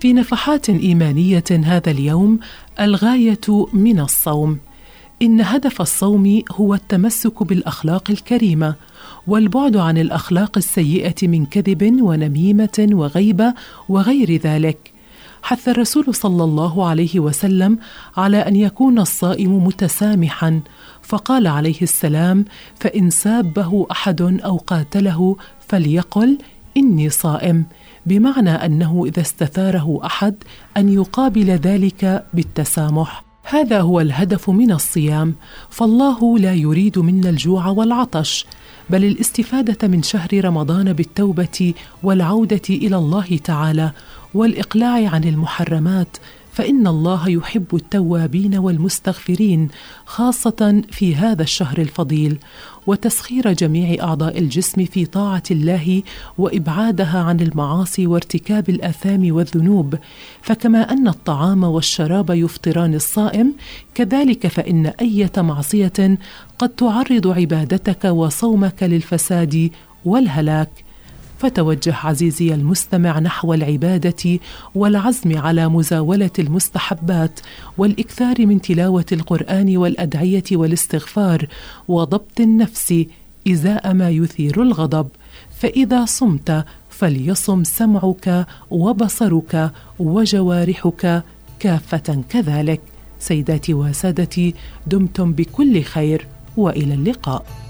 في نفحات إيمانية هذا اليوم الغاية من الصوم. إن هدف الصوم هو التمسك بالأخلاق الكريمة والبعد عن الأخلاق السيئة من كذب ونميمة وغيبة وغير ذلك. حث الرسول صلى الله عليه وسلم على أن يكون الصائم متسامحا فقال عليه السلام فإن سابه أحد أو قاتله فليقل إني صائم بمعنى أنه إذا استثاره أحد أن يقابل ذلك بالتسامح. هذا هو الهدف من الصيام فالله لا يريد منا الجوع والعطش بل الاستفادة من شهر رمضان بالتوبة والعودة إلى الله تعالى والإقلاع عن المحرمات فإن الله يحب التوابين والمستغفرين خاصة في هذا الشهر الفضيل وتسخير جميع أعضاء الجسم في طاعة الله وإبعادها عن المعاصي وارتكاب الآثام والذنوب. فكما أن الطعام والشراب يفطران الصائم كذلك فإن إيه معصية قد تعرض عبادتك وصومك للفساد والهلاك. فتوجه عزيزي المستمع نحو العبادة والعزم على مزاولة المستحبات والإكثار من تلاوة القرآن والأدعية والاستغفار وضبط النفس إزاء ما يثير الغضب. فإذا صمت فليصم سمعك وبصرك وجوارحك كافة كذلك. سيداتي وسادتي دمتم بكل خير وإلى اللقاء.